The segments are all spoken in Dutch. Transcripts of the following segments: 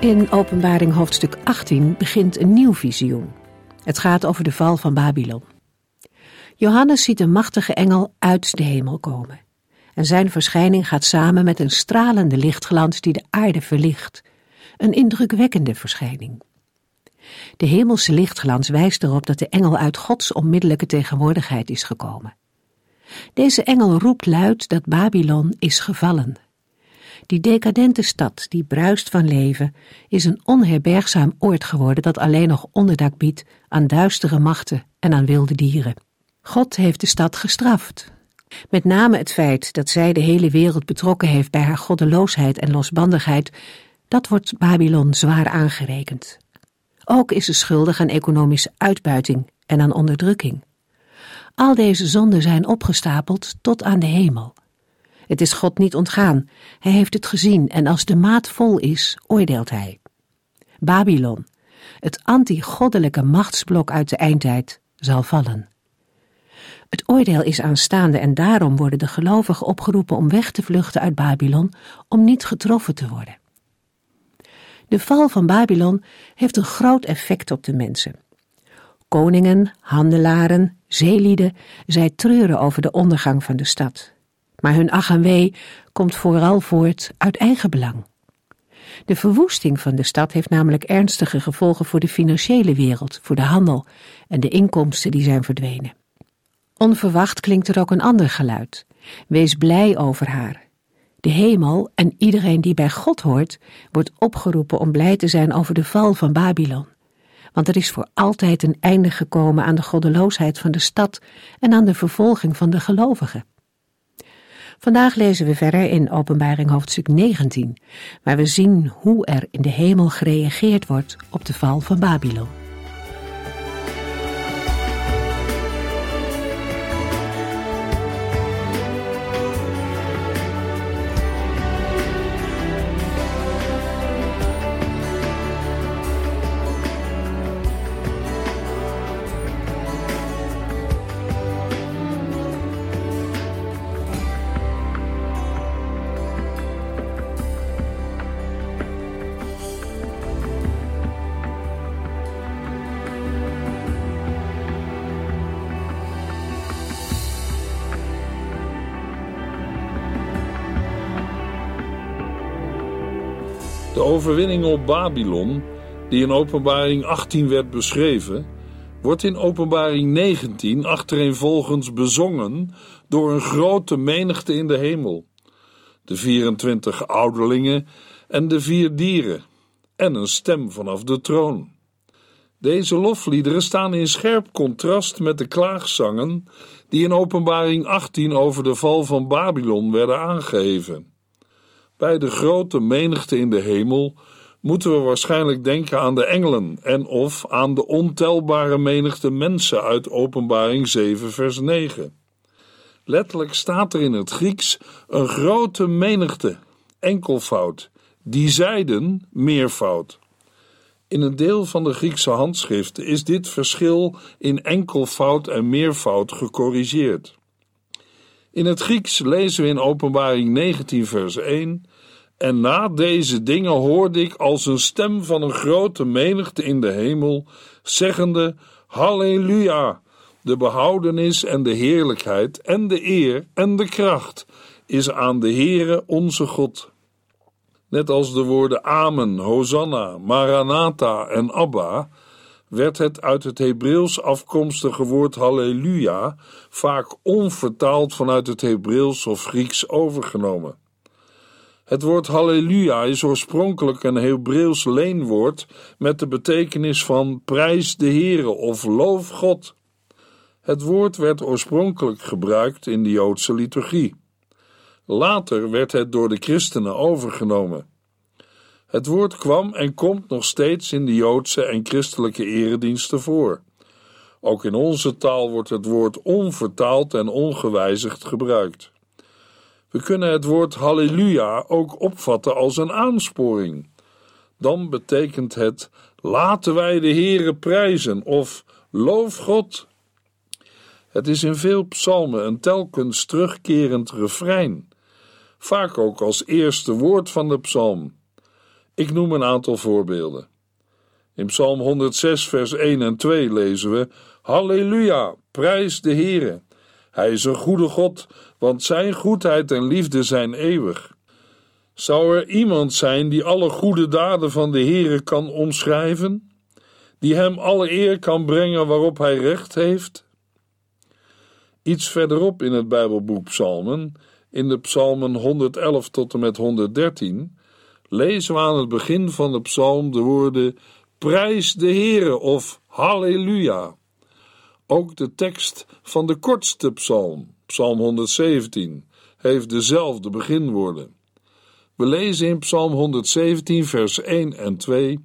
In Openbaring hoofdstuk 18 begint een nieuw visioen. Het gaat over de val van Babylon. Johannes ziet een machtige engel uit de hemel komen. En zijn verschijning gaat samen met een stralende lichtglans die de aarde verlicht. Een indrukwekkende verschijning. De hemelse lichtglans wijst erop dat de engel uit Gods onmiddellijke tegenwoordigheid is gekomen. Deze engel roept luid dat Babylon is gevallen die decadente stad, die bruist van leven, is een onherbergzaam oord geworden dat alleen nog onderdak biedt aan duistere machten en aan wilde dieren. God heeft de stad gestraft. Met name het feit dat zij de hele wereld betrokken heeft bij haar goddeloosheid en losbandigheid, dat wordt Babylon zwaar aangerekend. Ook is ze schuldig aan economische uitbuiting en aan onderdrukking. Al deze zonden zijn opgestapeld tot aan de hemel. Het is God niet ontgaan. Hij heeft het gezien en als de maat vol is, oordeelt hij. Babylon, het anti-goddelijke machtsblok uit de eindtijd, zal vallen. Het oordeel is aanstaande en daarom worden de gelovigen opgeroepen om weg te vluchten uit Babylon, om niet getroffen te worden. De val van Babylon heeft een groot effect op de mensen. Koningen, handelaren, zeelieden, zij treuren over de ondergang van de stad maar hun ach komt vooral voort uit eigen belang. De verwoesting van de stad heeft namelijk ernstige gevolgen voor de financiële wereld, voor de handel en de inkomsten die zijn verdwenen. Onverwacht klinkt er ook een ander geluid. Wees blij over haar. De hemel en iedereen die bij God hoort, wordt opgeroepen om blij te zijn over de val van Babylon. Want er is voor altijd een einde gekomen aan de goddeloosheid van de stad en aan de vervolging van de gelovigen. Vandaag lezen we verder in Openbaring hoofdstuk 19, waar we zien hoe er in de hemel gereageerd wordt op de val van Babylon. Overwinning op Babylon, die in Openbaring 18 werd beschreven, wordt in Openbaring 19 achtereenvolgens bezongen door een grote menigte in de hemel. De 24 ouderlingen en de vier dieren, en een stem vanaf de troon. Deze lofliederen staan in scherp contrast met de klaagzangen die in Openbaring 18 over de val van Babylon werden aangeheven. Bij de grote menigte in de hemel moeten we waarschijnlijk denken aan de engelen en of aan de ontelbare menigte mensen uit Openbaring 7 vers 9. Letterlijk staat er in het Grieks een grote menigte, enkelvoud, die zeiden meervoud. In een deel van de Griekse handschriften is dit verschil in enkelvoud en meervoud gecorrigeerd. In het Grieks lezen we in Openbaring 19, vers 1: En na deze dingen hoorde ik als een stem van een grote menigte in de hemel, zeggende: Halleluja! De behoudenis en de heerlijkheid en de eer en de kracht is aan de Heere onze God. Net als de woorden Amen, Hosanna, Maranatha en Abba werd het uit het Hebreeuws afkomstige woord Halleluja vaak onvertaald vanuit het Hebreeuws of Grieks overgenomen. Het woord Halleluja is oorspronkelijk een Hebreeuws leenwoord met de betekenis van prijs de Heere of loof God. Het woord werd oorspronkelijk gebruikt in de Joodse liturgie. Later werd het door de christenen overgenomen. Het woord kwam en komt nog steeds in de Joodse en christelijke erediensten voor. Ook in onze taal wordt het woord onvertaald en ongewijzigd gebruikt. We kunnen het woord halleluja ook opvatten als een aansporing. Dan betekent het laten wij de Heere prijzen of loof God. Het is in veel psalmen een telkens terugkerend refrein, vaak ook als eerste woord van de psalm. Ik noem een aantal voorbeelden. In Psalm 106, vers 1 en 2 lezen we: Halleluja, prijs de Heere. Hij is een goede God, want zijn goedheid en liefde zijn eeuwig. Zou er iemand zijn die alle goede daden van de Heere kan omschrijven? Die hem alle eer kan brengen waarop hij recht heeft? Iets verderop in het Bijbelboek Psalmen, in de Psalmen 111 tot en met 113, lezen we aan het begin van de psalm de woorden Prijs de Heere of Halleluja. Ook de tekst van de kortste psalm, Psalm 117, heeft dezelfde beginwoorden. We lezen in Psalm 117, vers 1 en 2: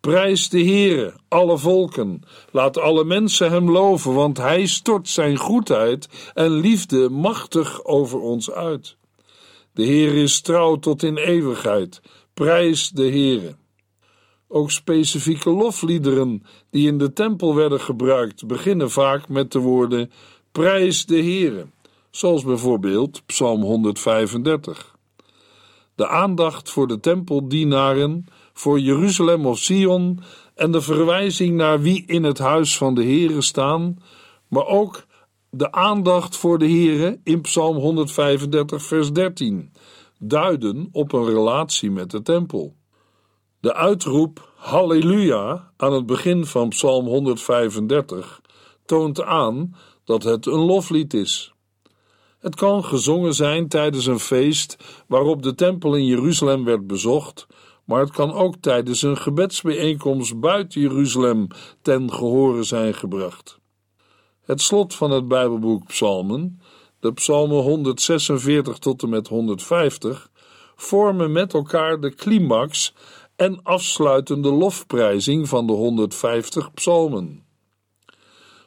Prijs de Heere, alle volken, laat alle mensen hem loven, want hij stort zijn goedheid en liefde machtig over ons uit. De Heer is trouw tot in eeuwigheid. Prijs de Heere. Ook specifieke lofliederen die in de tempel werden gebruikt, beginnen vaak met de woorden Prijs de Heere, zoals bijvoorbeeld Psalm 135. De aandacht voor de tempeldienaren, voor Jeruzalem of Sion en de verwijzing naar wie in het huis van de Heere staan, maar ook de aandacht voor de Heere in Psalm 135 vers 13 duiden op een relatie met de tempel. De uitroep Halleluja aan het begin van Psalm 135 toont aan dat het een loflied is. Het kan gezongen zijn tijdens een feest waarop de tempel in Jeruzalem werd bezocht, maar het kan ook tijdens een gebedsbijeenkomst buiten Jeruzalem ten gehore zijn gebracht. Het slot van het Bijbelboek Psalmen, de Psalmen 146 tot en met 150, vormen met elkaar de climax en afsluitende lofprijzing van de 150 psalmen.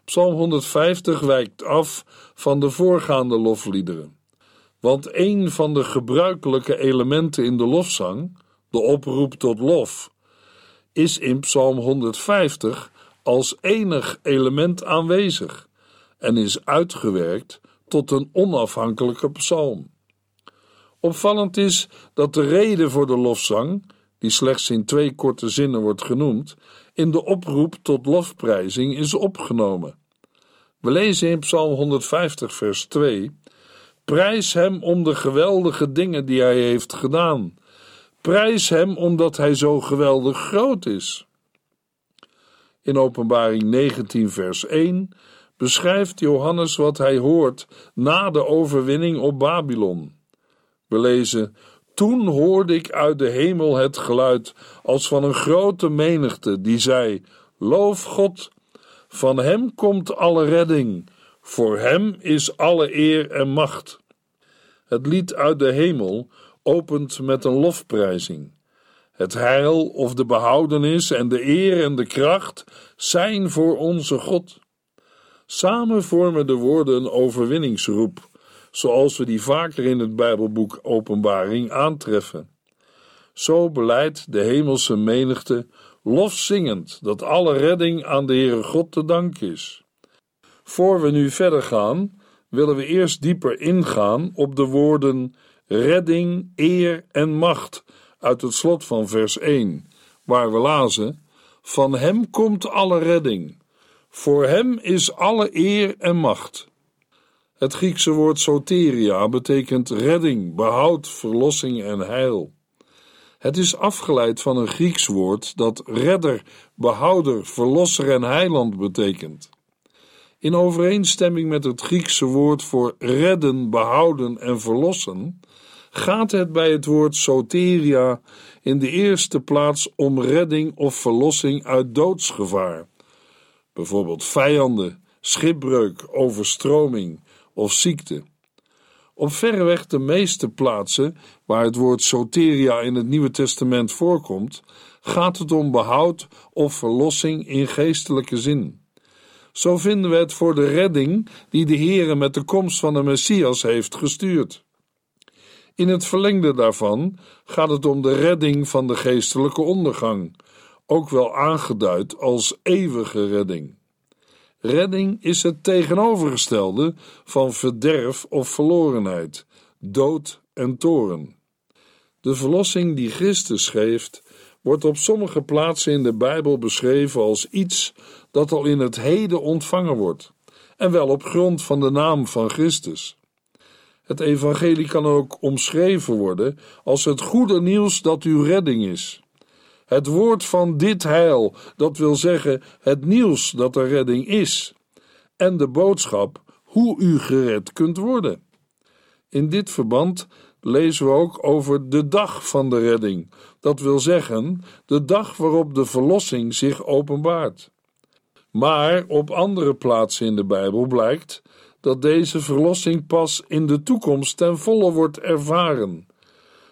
Psalm 150 wijkt af van de voorgaande lofliederen, want een van de gebruikelijke elementen in de lofzang, de oproep tot lof, is in Psalm 150 als enig element aanwezig en is uitgewerkt tot een onafhankelijke psalm. Opvallend is dat de reden voor de lofzang, die slechts in twee korte zinnen wordt genoemd, in de oproep tot lofprijzing is opgenomen. We lezen in Psalm 150, vers 2: Prijs hem om de geweldige dingen die hij heeft gedaan. Prijs hem omdat hij zo geweldig groot is. In Openbaring 19, vers 1 beschrijft Johannes wat hij hoort na de overwinning op Babylon. We lezen: Toen hoorde ik uit de hemel het geluid als van een grote menigte, die zei: Loof God, van hem komt alle redding, voor hem is alle eer en macht. Het lied uit de hemel opent met een lofprijzing. Het heil of de behoudenis en de eer en de kracht zijn voor onze God. Samen vormen de woorden een overwinningsroep zoals we die vaker in het Bijbelboek Openbaring aantreffen. Zo beleidt de hemelse menigte lofzingend dat alle redding aan de Heere God te dank is. Voor we nu verder gaan, willen we eerst dieper ingaan op de woorden redding, eer en macht uit het slot van vers 1, waar we lazen: Van hem komt alle redding, voor hem is alle eer en macht. Het Griekse woord soteria betekent redding, behoud, verlossing en heil. Het is afgeleid van een Grieks woord dat redder, behouder, verlosser en heiland betekent. In overeenstemming met het Griekse woord voor redden, behouden en verlossen, gaat het bij het woord soteria in de eerste plaats om redding of verlossing uit doodsgevaar. Bijvoorbeeld vijanden, schipbreuk, overstroming, of ziekte. Op verreweg de meeste plaatsen waar het woord soteria in het Nieuwe Testament voorkomt, gaat het om behoud of verlossing in geestelijke zin. Zo vinden we het voor de redding die de Heere met de komst van de Messias heeft gestuurd. In het verlengde daarvan gaat het om de redding van de geestelijke ondergang, ook wel aangeduid als eeuwige redding. Redding is het tegenovergestelde van verderf of verlorenheid, dood en toren. De verlossing die Christus geeft, wordt op sommige plaatsen in de Bijbel beschreven als iets dat al in het heden ontvangen wordt, en wel op grond van de naam van Christus. Het evangelie kan ook omschreven worden als het goede nieuws dat uw redding is. Het woord van dit heil, dat wil zeggen het nieuws dat er redding is, en de boodschap hoe u gered kunt worden. In dit verband lezen we ook over de dag van de redding, dat wil zeggen de dag waarop de verlossing zich openbaart. Maar op andere plaatsen in de Bijbel blijkt dat deze verlossing pas in de toekomst ten volle wordt ervaren.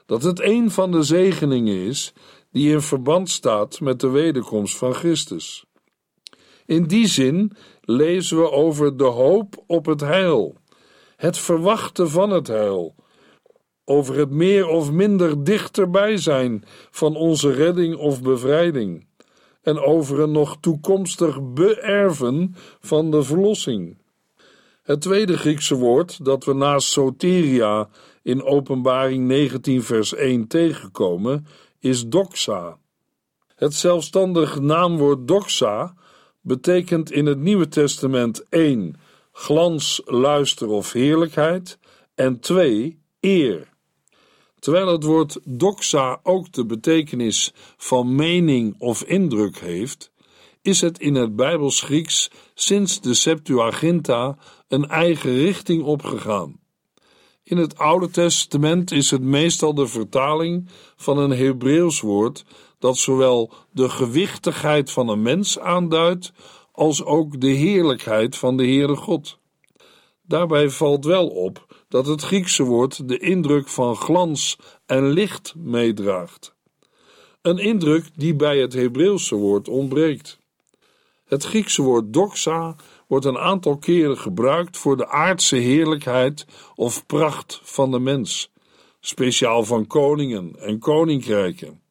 Dat het een van de zegeningen is die in verband staat met de wederkomst van Christus. In die zin lezen we over de hoop op het heil, het verwachten van het heil, over het meer of minder dichterbij zijn van onze redding of bevrijding, en over een nog toekomstig beërven van de verlossing. Het tweede Griekse woord dat we naast soteria in Openbaring 19 vers 1 tegenkomen is doxa. Het zelfstandig naamwoord doxa betekent in het Nieuwe Testament 1 glans, luister of heerlijkheid en 2 eer. Terwijl het woord doxa ook de betekenis van mening of indruk heeft, is het in het Bijbels Grieks sinds de Septuaginta een eigen richting opgegaan. In het Oude Testament is het meestal de vertaling van een Hebreeuws woord dat zowel de gewichtigheid van een mens aanduidt als ook de heerlijkheid van de Heere God. Daarbij valt wel op dat het Griekse woord de indruk van glans en licht meedraagt. Een indruk die bij het Hebreeuwse woord ontbreekt. Het Griekse woord doxa wordt een aantal keren gebruikt voor de aardse heerlijkheid of pracht van de mens, speciaal van koningen en koninkrijken.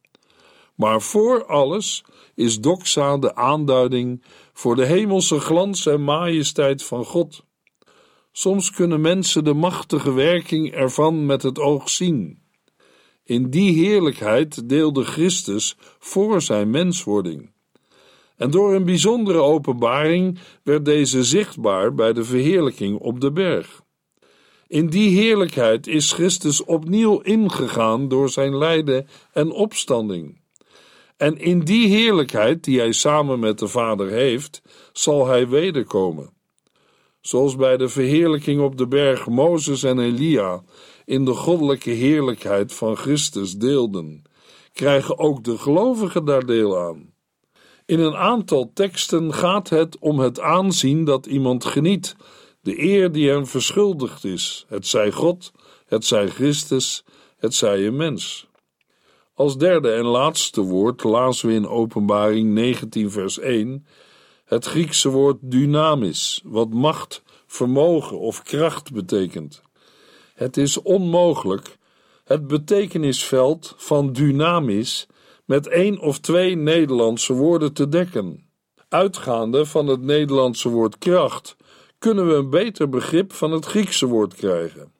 Maar voor alles is doxa de aanduiding voor de hemelse glans en majesteit van God. Soms kunnen mensen de machtige werking ervan met het oog zien. In die heerlijkheid deelde Christus voor zijn menswording. En door een bijzondere openbaring werd deze zichtbaar bij de verheerlijking op de berg. In die heerlijkheid is Christus opnieuw ingegaan door zijn lijden en opstanding. En in die heerlijkheid die hij samen met de Vader heeft, zal hij wederkomen. Zoals bij de verheerlijking op de berg Mozes en Elia in de goddelijke heerlijkheid van Christus deelden, krijgen ook de gelovigen daar deel aan. In een aantal teksten gaat het om het aanzien dat iemand geniet, de eer die hem verschuldigd is, het zij God, het zij Christus, het zij een mens. Als derde en laatste woord lazen we in Openbaring 19, vers 1 het Griekse woord dynamis, wat macht, vermogen of kracht betekent. Het is onmogelijk het betekenisveld van dynamis met één of twee Nederlandse woorden te dekken. Uitgaande van het Nederlandse woord kracht kunnen we een beter begrip van het Griekse woord krijgen.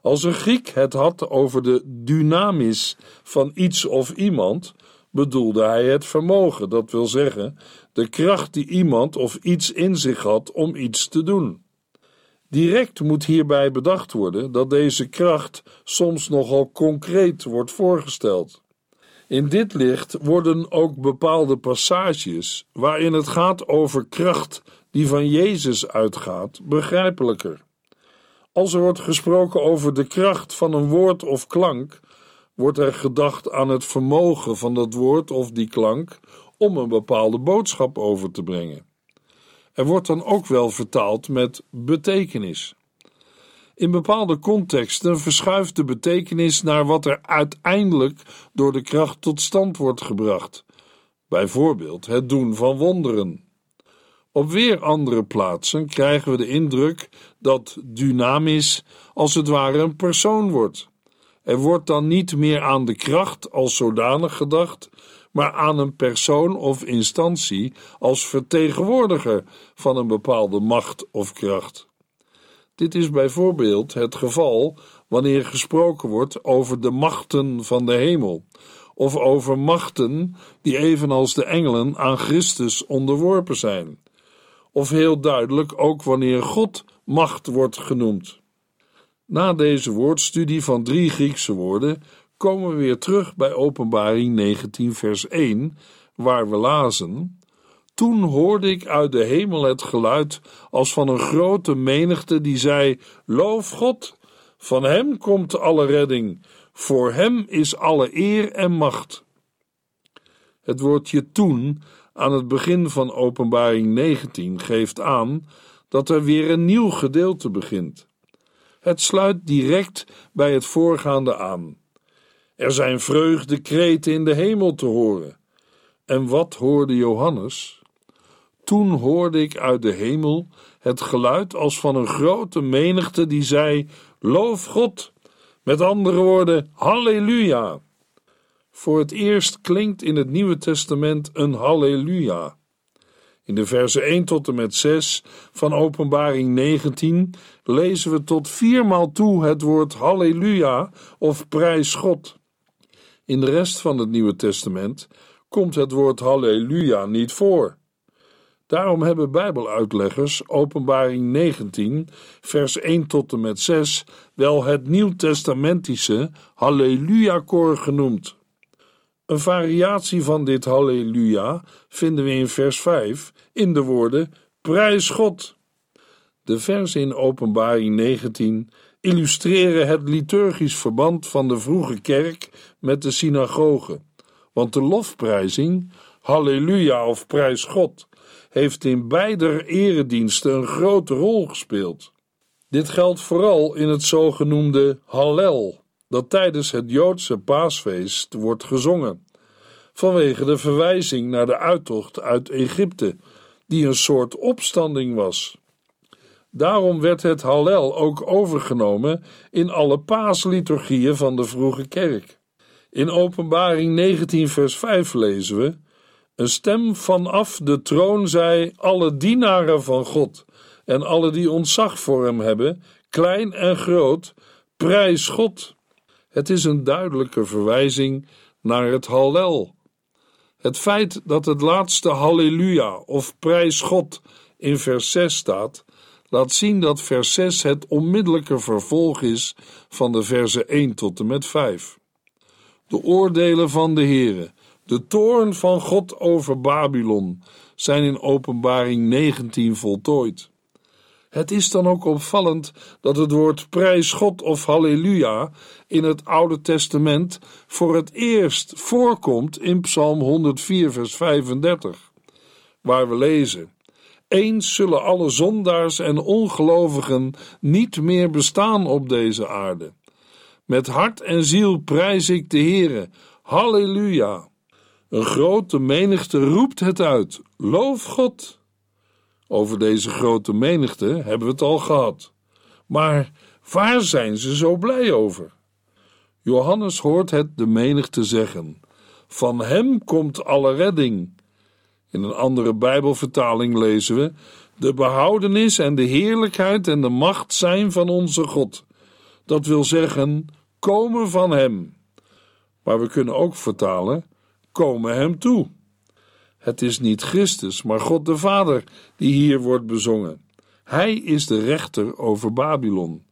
Als een Griek het had over de dynamis van iets of iemand, bedoelde hij het vermogen, dat wil zeggen, de kracht die iemand of iets in zich had om iets te doen. Direct moet hierbij bedacht worden dat deze kracht soms nogal concreet wordt voorgesteld. In dit licht worden ook bepaalde passages waarin het gaat over kracht die van Jezus uitgaat begrijpelijker. Als er wordt gesproken over de kracht van een woord of klank, wordt er gedacht aan het vermogen van dat woord of die klank om een bepaalde boodschap over te brengen. Er wordt dan ook wel vertaald met betekenis. In bepaalde contexten verschuift de betekenis naar wat er uiteindelijk door de kracht tot stand wordt gebracht, bijvoorbeeld het doen van wonderen. Op weer andere plaatsen krijgen we de indruk dat dynamis als het ware een persoon wordt. Er wordt dan niet meer aan de kracht als zodanig gedacht, maar aan een persoon of instantie als vertegenwoordiger van een bepaalde macht of kracht. Dit is bijvoorbeeld het geval wanneer gesproken wordt over de machten van de hemel, of over machten die evenals de engelen aan Christus onderworpen zijn, of heel duidelijk ook wanneer God macht wordt genoemd. Na deze woordstudie van drie Griekse woorden komen we weer terug bij Openbaring 19, vers 1, waar we lazen: Toen hoorde ik uit de hemel het geluid als van een grote menigte die zei: Loof God, van hem komt alle redding, voor hem is alle eer en macht. Het woordje toen aan het begin van Openbaring 19 geeft aan dat er weer een nieuw gedeelte begint. Het sluit direct bij het voorgaande aan. Er zijn vreugdekreten in de hemel te horen. En wat hoorde Johannes? Toen hoorde ik uit de hemel het geluid als van een grote menigte die zei: Loof God! Met andere woorden, Halleluja! Voor het eerst klinkt in het Nieuwe Testament een Halleluja. In de versen 1 tot en met 6 van Openbaring 19 lezen we tot viermaal toe het woord Halleluja of prijs God. In de rest van het Nieuwe Testament komt het woord Halleluja niet voor. Daarom hebben Bijbeluitleggers Openbaring 19, vers 1 tot en met 6 wel het Nieuwtestamentische Halleluja-koor genoemd. Een variatie van dit Halleluja vinden we in vers 5 in de woorden Prijs God. De versen in Openbaring 19 illustreren het liturgisch verband van de vroege kerk met de synagoge, want de lofprijzing, Halleluja of Prijs God, heeft in beide erediensten een grote rol gespeeld. Dit geldt vooral in het zogenoemde Hallel, dat tijdens het Joodse paasfeest wordt gezongen, vanwege de verwijzing naar de uittocht uit Egypte, die een soort opstanding was. Daarom werd het Hallel ook overgenomen in alle paasliturgieën van de vroege kerk. In Openbaring 19, vers 5 lezen we: Een stem vanaf de troon zei: Alle dienaren van God en alle die ontzag voor hem hebben, klein en groot, prijs God. Het is een duidelijke verwijzing naar het Hallel. Het feit dat het laatste Halleluja of prijs God in vers 6 staat, laat zien dat vers 6 het onmiddellijke vervolg is van de versen 1 tot en met 5. De oordelen van de Heere, de toorn van God over Babylon, zijn in Openbaring 19 voltooid. Het is dan ook opvallend dat het woord prijs God of halleluja in het Oude Testament voor het eerst voorkomt in Psalm 104, vers 35, waar we lezen: eens zullen alle zondaars en ongelovigen niet meer bestaan op deze aarde. Met hart en ziel prijs ik de Heere. Halleluja. Een grote menigte roept het uit. Loof God. Over deze grote menigte hebben we het al gehad. Maar waar zijn ze zo blij over? Johannes hoort het de menigte zeggen: Van hem komt alle redding. In een andere Bijbelvertaling lezen we: De behoudenis en de heerlijkheid en de macht zijn van onze God. Dat wil zeggen, komen van Hem. Maar we kunnen ook vertalen: komen Hem toe. Het is niet Christus, maar God de Vader die hier wordt bezongen. Hij is de rechter over Babylon.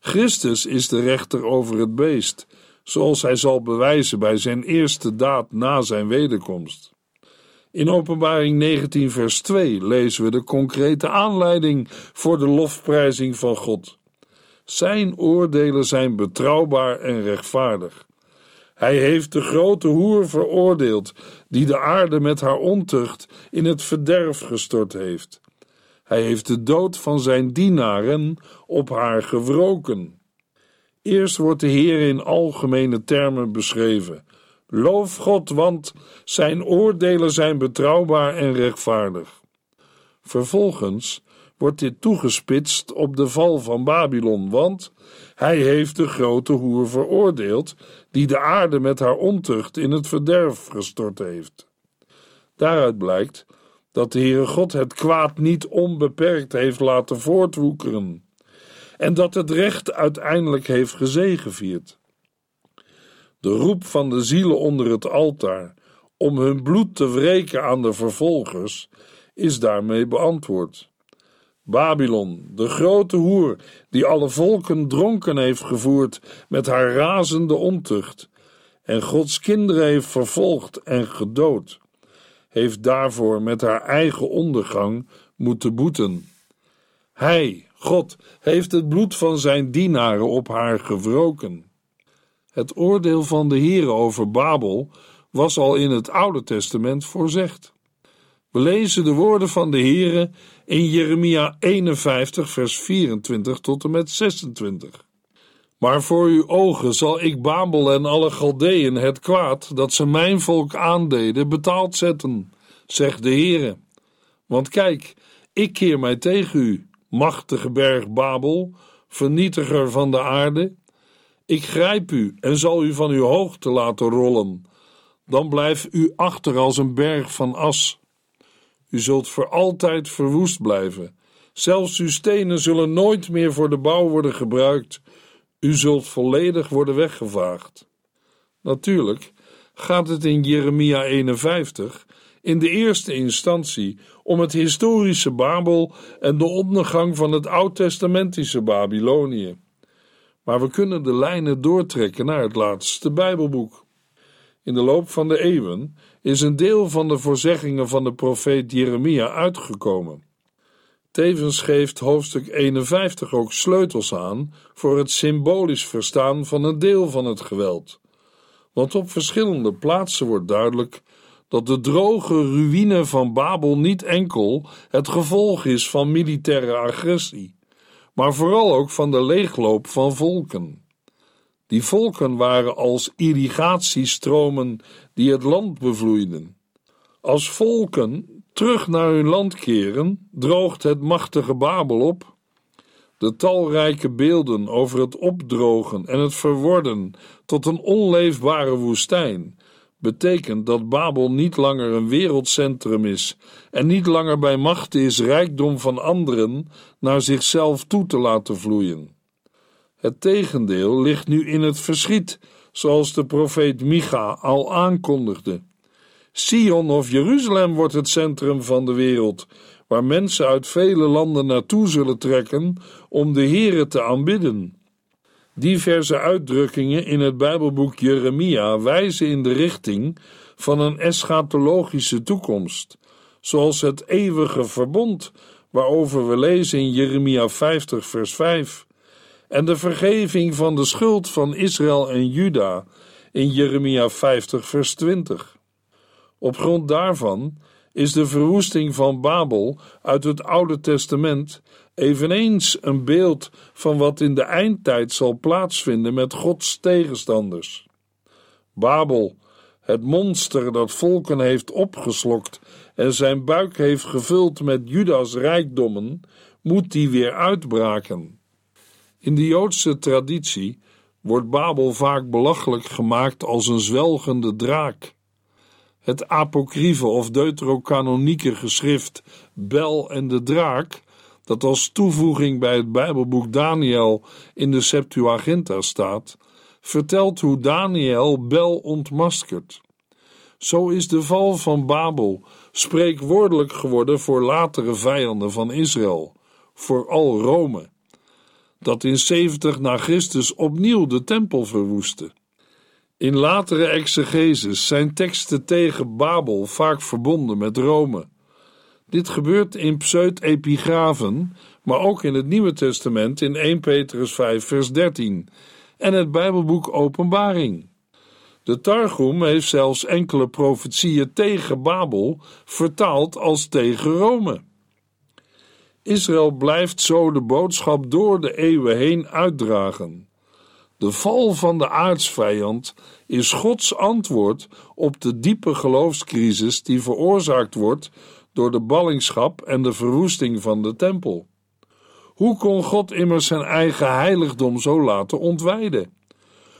Christus is de rechter over het beest, zoals hij zal bewijzen bij zijn eerste daad na zijn wederkomst. In Openbaring 19, vers 2 lezen we de concrete aanleiding voor de lofprijzing van God. Zijn oordelen zijn betrouwbaar en rechtvaardig. Hij heeft de grote hoer veroordeeld, die de aarde met haar ontucht in het verderf gestort heeft. Hij heeft de dood van zijn dienaren op haar gewroken. Eerst wordt de Heer in algemene termen beschreven. Loof God, want zijn oordelen zijn betrouwbaar en rechtvaardig. Vervolgens wordt dit toegespitst op de val van Babylon, want hij heeft de grote hoer veroordeeld, die de aarde met haar ontucht in het verderf gestort heeft. Daaruit blijkt dat de Heere God het kwaad niet onbeperkt heeft laten voortwoekeren en dat het recht uiteindelijk heeft gezegevierd. De roep van de zielen onder het altaar om hun bloed te wreken aan de vervolgers is daarmee beantwoord. Babylon, de grote hoer die alle volken dronken heeft gevoerd met haar razende ontucht en Gods kinderen heeft vervolgd en gedood, heeft daarvoor met haar eigen ondergang moeten boeten. Hij, God, heeft het bloed van zijn dienaren op haar gewroken. Het oordeel van de Heere over Babel was al in het Oude Testament voorzegd. We lezen de woorden van de Heere in Jeremia 51, vers 24 tot en met 26. Maar voor uw ogen zal ik Babel en alle Galdeën het kwaad dat ze mijn volk aandeden betaald zetten, zegt de Heere. Want kijk, ik keer mij tegen u, machtige berg Babel, vernietiger van de aarde. Ik grijp u en zal u van uw hoogte laten rollen. Dan blijft u achter als een berg van as. U zult voor altijd verwoest blijven. Zelfs uw stenen zullen nooit meer voor de bouw worden gebruikt. U zult volledig worden weggevaagd. Natuurlijk gaat het in Jeremia 51 in de eerste instantie om het historische Babel en de ondergang van het oud-testamentische Babylonië. Maar we kunnen de lijnen doortrekken naar het laatste Bijbelboek. In de loop van de eeuwen is een deel van de voorzeggingen van de profeet Jeremia uitgekomen. Tevens geeft hoofdstuk 51 ook sleutels aan voor het symbolisch verstaan van een deel van het geweld. Want op verschillende plaatsen wordt duidelijk dat de droge ruïne van Babel niet enkel het gevolg is van militaire agressie, maar vooral ook van de leegloop van volken. Die volken waren als irrigatiestromen die het land bevloeiden. Als volken terug naar hun land keren, droogt het machtige Babel op. De talrijke beelden over het opdrogen en het verworden tot een onleefbare woestijn betekent dat Babel niet langer een wereldcentrum is en niet langer bij macht is rijkdom van anderen naar zichzelf toe te laten vloeien. Het tegendeel ligt nu in het verschiet, zoals de profeet Micha al aankondigde. Sion of Jeruzalem wordt het centrum van de wereld, waar mensen uit vele landen naartoe zullen trekken om de Here te aanbidden. Diverse uitdrukkingen in het Bijbelboek Jeremia wijzen in de richting van een eschatologische toekomst, zoals het eeuwige verbond waarover we lezen in Jeremia 50 vers 5 en de vergeving van de schuld van Israël en Juda in Jeremia 50 vers 20. Op grond daarvan is de verwoesting van Babel uit het Oude Testament eveneens een beeld van wat in de eindtijd zal plaatsvinden met Gods tegenstanders. Babel, het monster dat volken heeft opgeslokt en zijn buik heeft gevuld met Judas rijkdommen, moet die weer uitbraken. In de Joodse traditie wordt Babel vaak belachelijk gemaakt als een zwelgende draak. Het apocryfe of deuterocanonieke geschrift Bel en de draak dat als toevoeging bij het Bijbelboek Daniel in de Septuaginta staat, vertelt hoe Daniel Bel ontmaskert. Zo is de val van Babel spreekwoordelijk geworden voor latere vijanden van Israël, vooral Rome, dat in 70 na Christus opnieuw de tempel verwoestte. In latere exegeses zijn teksten tegen Babel vaak verbonden met Rome. Dit gebeurt in pseudepigrafen, maar ook in het Nieuwe Testament in 1 Petrus 5 vers 13 en het Bijbelboek Openbaring. De Targum heeft zelfs enkele profetieën tegen Babel vertaald als tegen Rome. Israël blijft zo de boodschap door de eeuwen heen uitdragen. De val van de aardsvijand is Gods antwoord op de diepe geloofscrisis die veroorzaakt wordt door de ballingschap en de verwoesting van de tempel. Hoe kon God immers zijn eigen heiligdom zo laten ontwijden?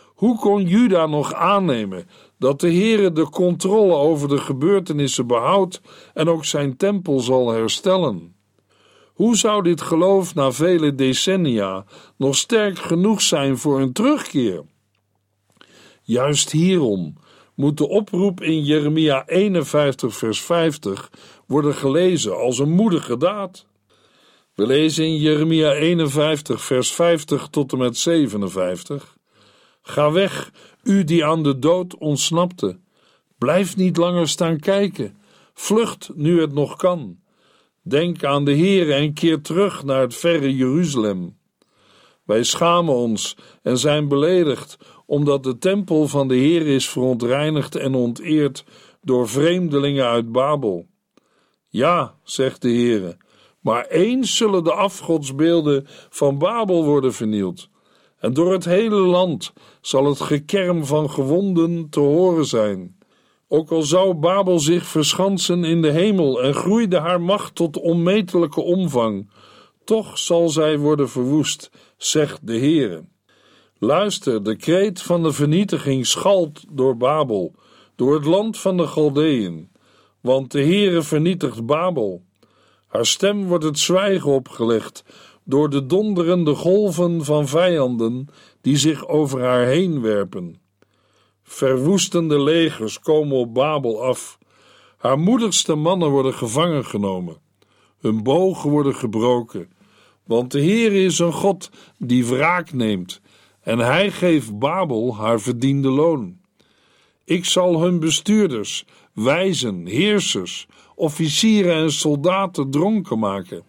Hoe kon Juda nog aannemen dat de Heere de controle over de gebeurtenissen behoudt en ook zijn tempel zal herstellen? Hoe zou dit geloof na vele decennia nog sterk genoeg zijn voor een terugkeer? Juist hierom moet de oproep in Jeremia 51, vers 50 worden gelezen als een moedige daad. We lezen in Jeremia 51, vers 50 tot en met 57. Ga weg, u die aan de dood ontsnapte. Blijf niet langer staan kijken. Vlucht nu het nog kan. Denk aan de Heere en keer terug naar het verre Jeruzalem. Wij schamen ons en zijn beledigd, omdat de tempel van de Heer is verontreinigd en onteerd door vreemdelingen uit Babel. Ja, zegt de Heere, maar eens zullen de afgodsbeelden van Babel worden vernield. En door het hele land zal het gekerm van gewonden te horen zijn. Ook al zou Babel zich verschansen in de hemel en groeide haar macht tot onmetelijke omvang, toch zal zij worden verwoest, zegt de Heere. Luister, de kreet van de vernietiging schalt door Babel, door het land van de Galdeën, want de Heere vernietigt Babel. Haar stem wordt het zwijgen opgelegd door de donderende golven van vijanden die zich over haar heen werpen. Verwoestende legers komen op Babel af. Haar moedigste mannen worden gevangen genomen. Hun bogen worden gebroken, want de Heer is een God die wraak neemt en hij geeft Babel haar verdiende loon. Ik zal hun bestuurders, wijzen, heersers, officieren en soldaten dronken maken.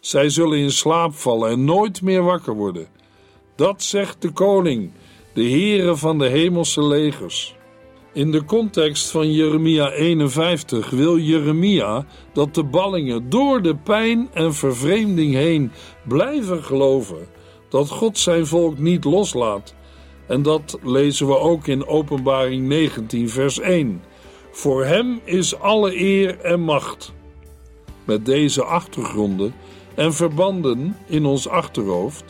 Zij zullen in slaap vallen en nooit meer wakker worden. Dat zegt de koning, de Heere van de hemelse legers. In de context van Jeremia 51 wil Jeremia dat de ballingen door de pijn en vervreemding heen blijven geloven dat God zijn volk niet loslaat. En dat lezen we ook in Openbaring 19, vers 1. Voor hem is alle eer en macht. Met deze achtergronden en verbanden in ons achterhoofd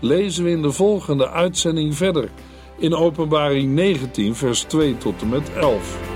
lezen we in de volgende uitzending verder in Openbaring 19, vers 2 tot en met 11.